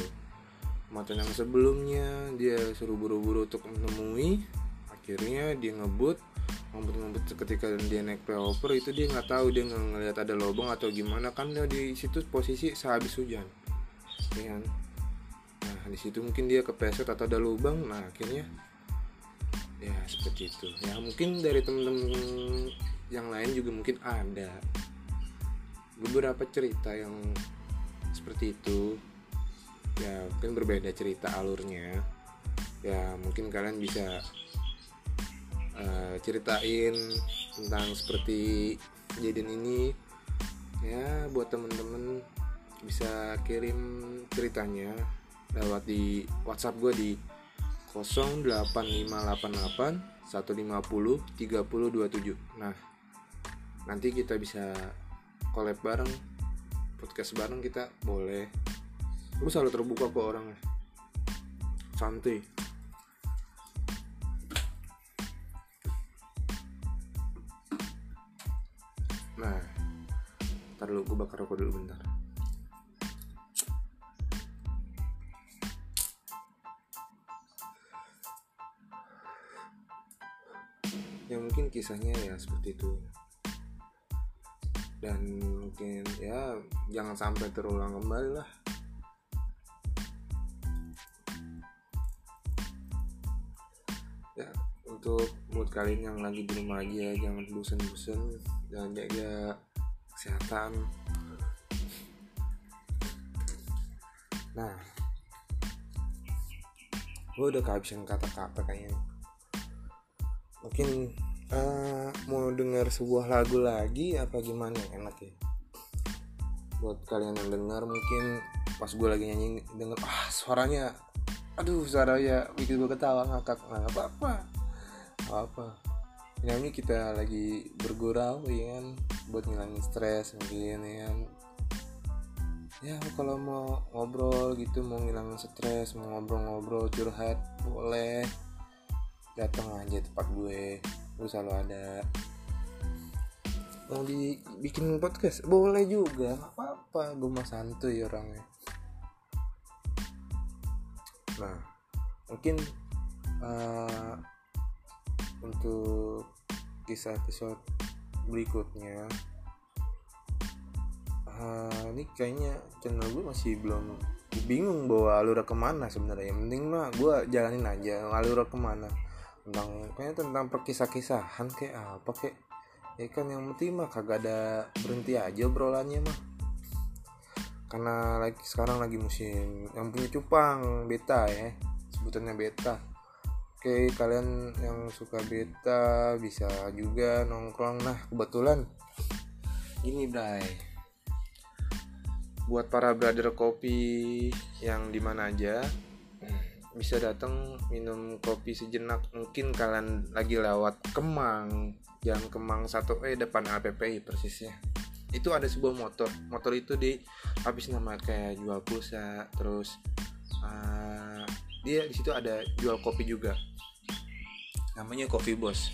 mantan yang sebelumnya dia suruh buru-buru untuk menemui. Akhirnya dia ngebut ngebut-ngebut ketika dia naik flyover itu dia nggak tahu dia nggak ngeliat ada lubang atau gimana. Kan dia di situ posisi sehabis hujan ya kan? Nah di situ mungkin dia kepleset atau ada lubang. Nah akhirnya ya seperti itu. Ya mungkin dari temen-temen yang lain juga mungkin ada beberapa cerita yang seperti itu. Ya mungkin berbeda cerita alurnya. Ya mungkin kalian bisa uh, ceritain tentang seperti kejadian ini. Ya buat temen-temen bisa kirim ceritanya lewat di WhatsApp gue di 08588 150 3027 nah nanti kita bisa collab bareng podcast bareng kita boleh. Gue selalu terbuka ke orangnya. Santai. Nah ntar dulu gue bakar rokok dulu bentar kisahnya ya seperti itu. Dan mungkin ya jangan sampai terulang kembali lah. Ya untuk buat kalian yang lagi di rumah aja jangan bosan-bosan jangan jaga kesehatan. Nah gue udah kehabisan kata-kata kayaknya. Mungkin uh, mau dengar sebuah lagu lagi apa gimana enak ya? Buat kalian yang dengar mungkin pas gue lagi nyanyi denger ah suaranya aduh suaranya bikin gue ketawa ngakak. Nggak apa apa apa nyanyi kita lagi bergurau ya kan? Buat ngilangin stres mungkin ya kan? Ya kalau mau ngobrol gitu mau ngilangin stres mau ngobrol-ngobrol curhat boleh. Datang aja tempat gue gue selalu ada. Mau dibikin podcast? Boleh juga apa-apa. Gue mah santuy orangnya. Nah mungkin uh, untuk kisah episode berikutnya uh, ini kayaknya channel gue masih belum bingung bawa alur ke mana sebenarnya. Yang penting mah gue jalanin aja alur ke mana tentang kayaknya tentang perkisah-kisahan kayak apa kayak ya kan yang penting mah kagak ada berhenti aja obrolannya mah. Karena lagi sekarang lagi musim yang punya cupang beta ya sebutannya beta. Oke kalian yang suka beta bisa juga nongkrong nah kebetulan. Ini bray. Buat para brother kopi yang di mana aja bisa datang minum kopi sejenak mungkin kalian lagi lewat Kemang. Yang Kemang 1E depan APPI persisnya. Itu ada sebuah motor. Motor itu di habis nama kayak jual pulsa terus uh, dia di situ ada jual kopi juga. Namanya Coffee Boss.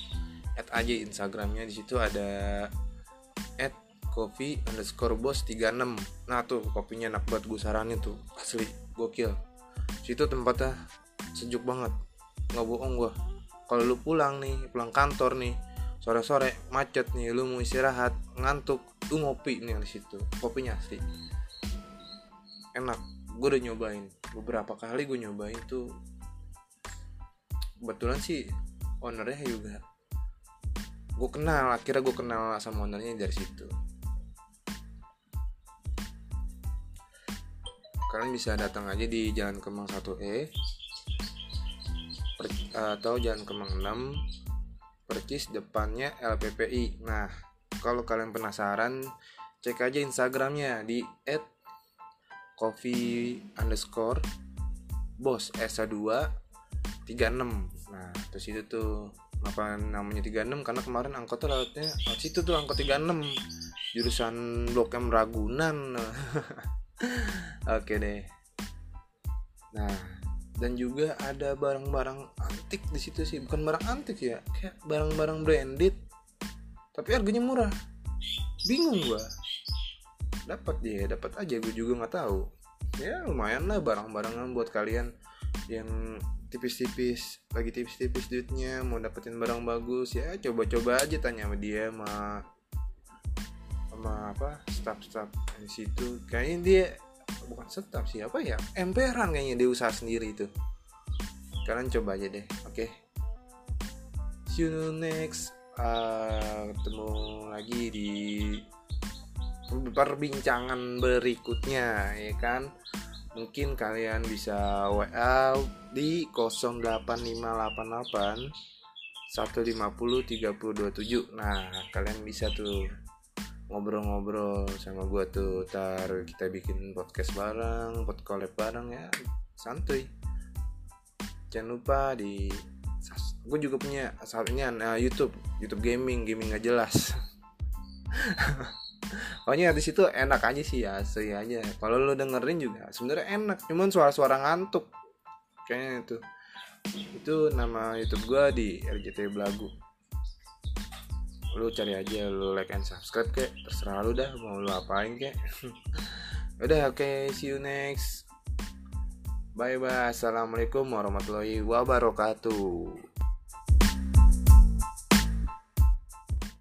Add aja instagramnya di situ ada add coffee underscore boss 36 nah tuh kopinya enak buat gue saranin tuh. Asli gokil situ tempatnya sejuk banget. Nggak bohong gue kalau lu pulang nih pulang kantor nih sore-sore macet nih lu mau istirahat ngantuk lu ngopi nih di situ. Kopinya asli. Enak. Gue udah nyobain. Beberapa kali gue nyobain tuh kebetulan sih ownernya juga gue kenal akhirnya gue kenal sama ownernya dari situ kalian bisa datang aja di Jalan Kemang 1E per, atau Jalan Kemang 6 percis depannya LPPI nah kalau kalian penasaran cek aja Instagramnya di coffee underscore bos S2 36 nah terus itu tuh apa namanya 36 karena kemarin angkotnya lautnya lewat situ tuh angkot 36 jurusan Blok M Ragunan [LAUGHS] oke deh. Nah dan juga ada barang-barang antik di situ sih. Bukan barang antik ya kayak barang-barang branded. Tapi harganya murah. Bingung gua. Dapat dia dapat aja gue juga nggak tahu. Ya lumayan lah barang-barangan buat kalian yang tipis-tipis lagi tipis-tipis duitnya mau dapetin barang bagus ya coba-coba aja tanya sama dia sama sama apa staff-staff di situ. Kayaknya dia bukan staff sih apa ya emperan kayaknya dia usaha sendiri itu. Kalian coba aja deh oke. Okay? see you next. Uh, ketemu lagi di perbincangan berikutnya ya kan? Mungkin kalian bisa WA di 08588 150 3027 nah kalian bisa tuh ngobrol-ngobrol sama gue tuh tar kita bikin podcast bareng podcast collab bareng ya. Santuy. Jangan lupa di gue juga punya ini uh, YouTube. YouTube gaming gaming nggak jelas. [LAUGHS] Pokoknya di situ enak aja sih ya asli aja. Kalau lo dengerin juga sebenarnya enak cuman suara-suara ngantuk. Kayaknya itu. Itu nama YouTube gue di RJT Blagu lu cari aja lu like and subscribe kek. Terserah lu dah mau lu apain kek. [LAUGHS] Udah oke okay, see you next. Bye bye assalamualaikum warahmatullahi wabarakatuh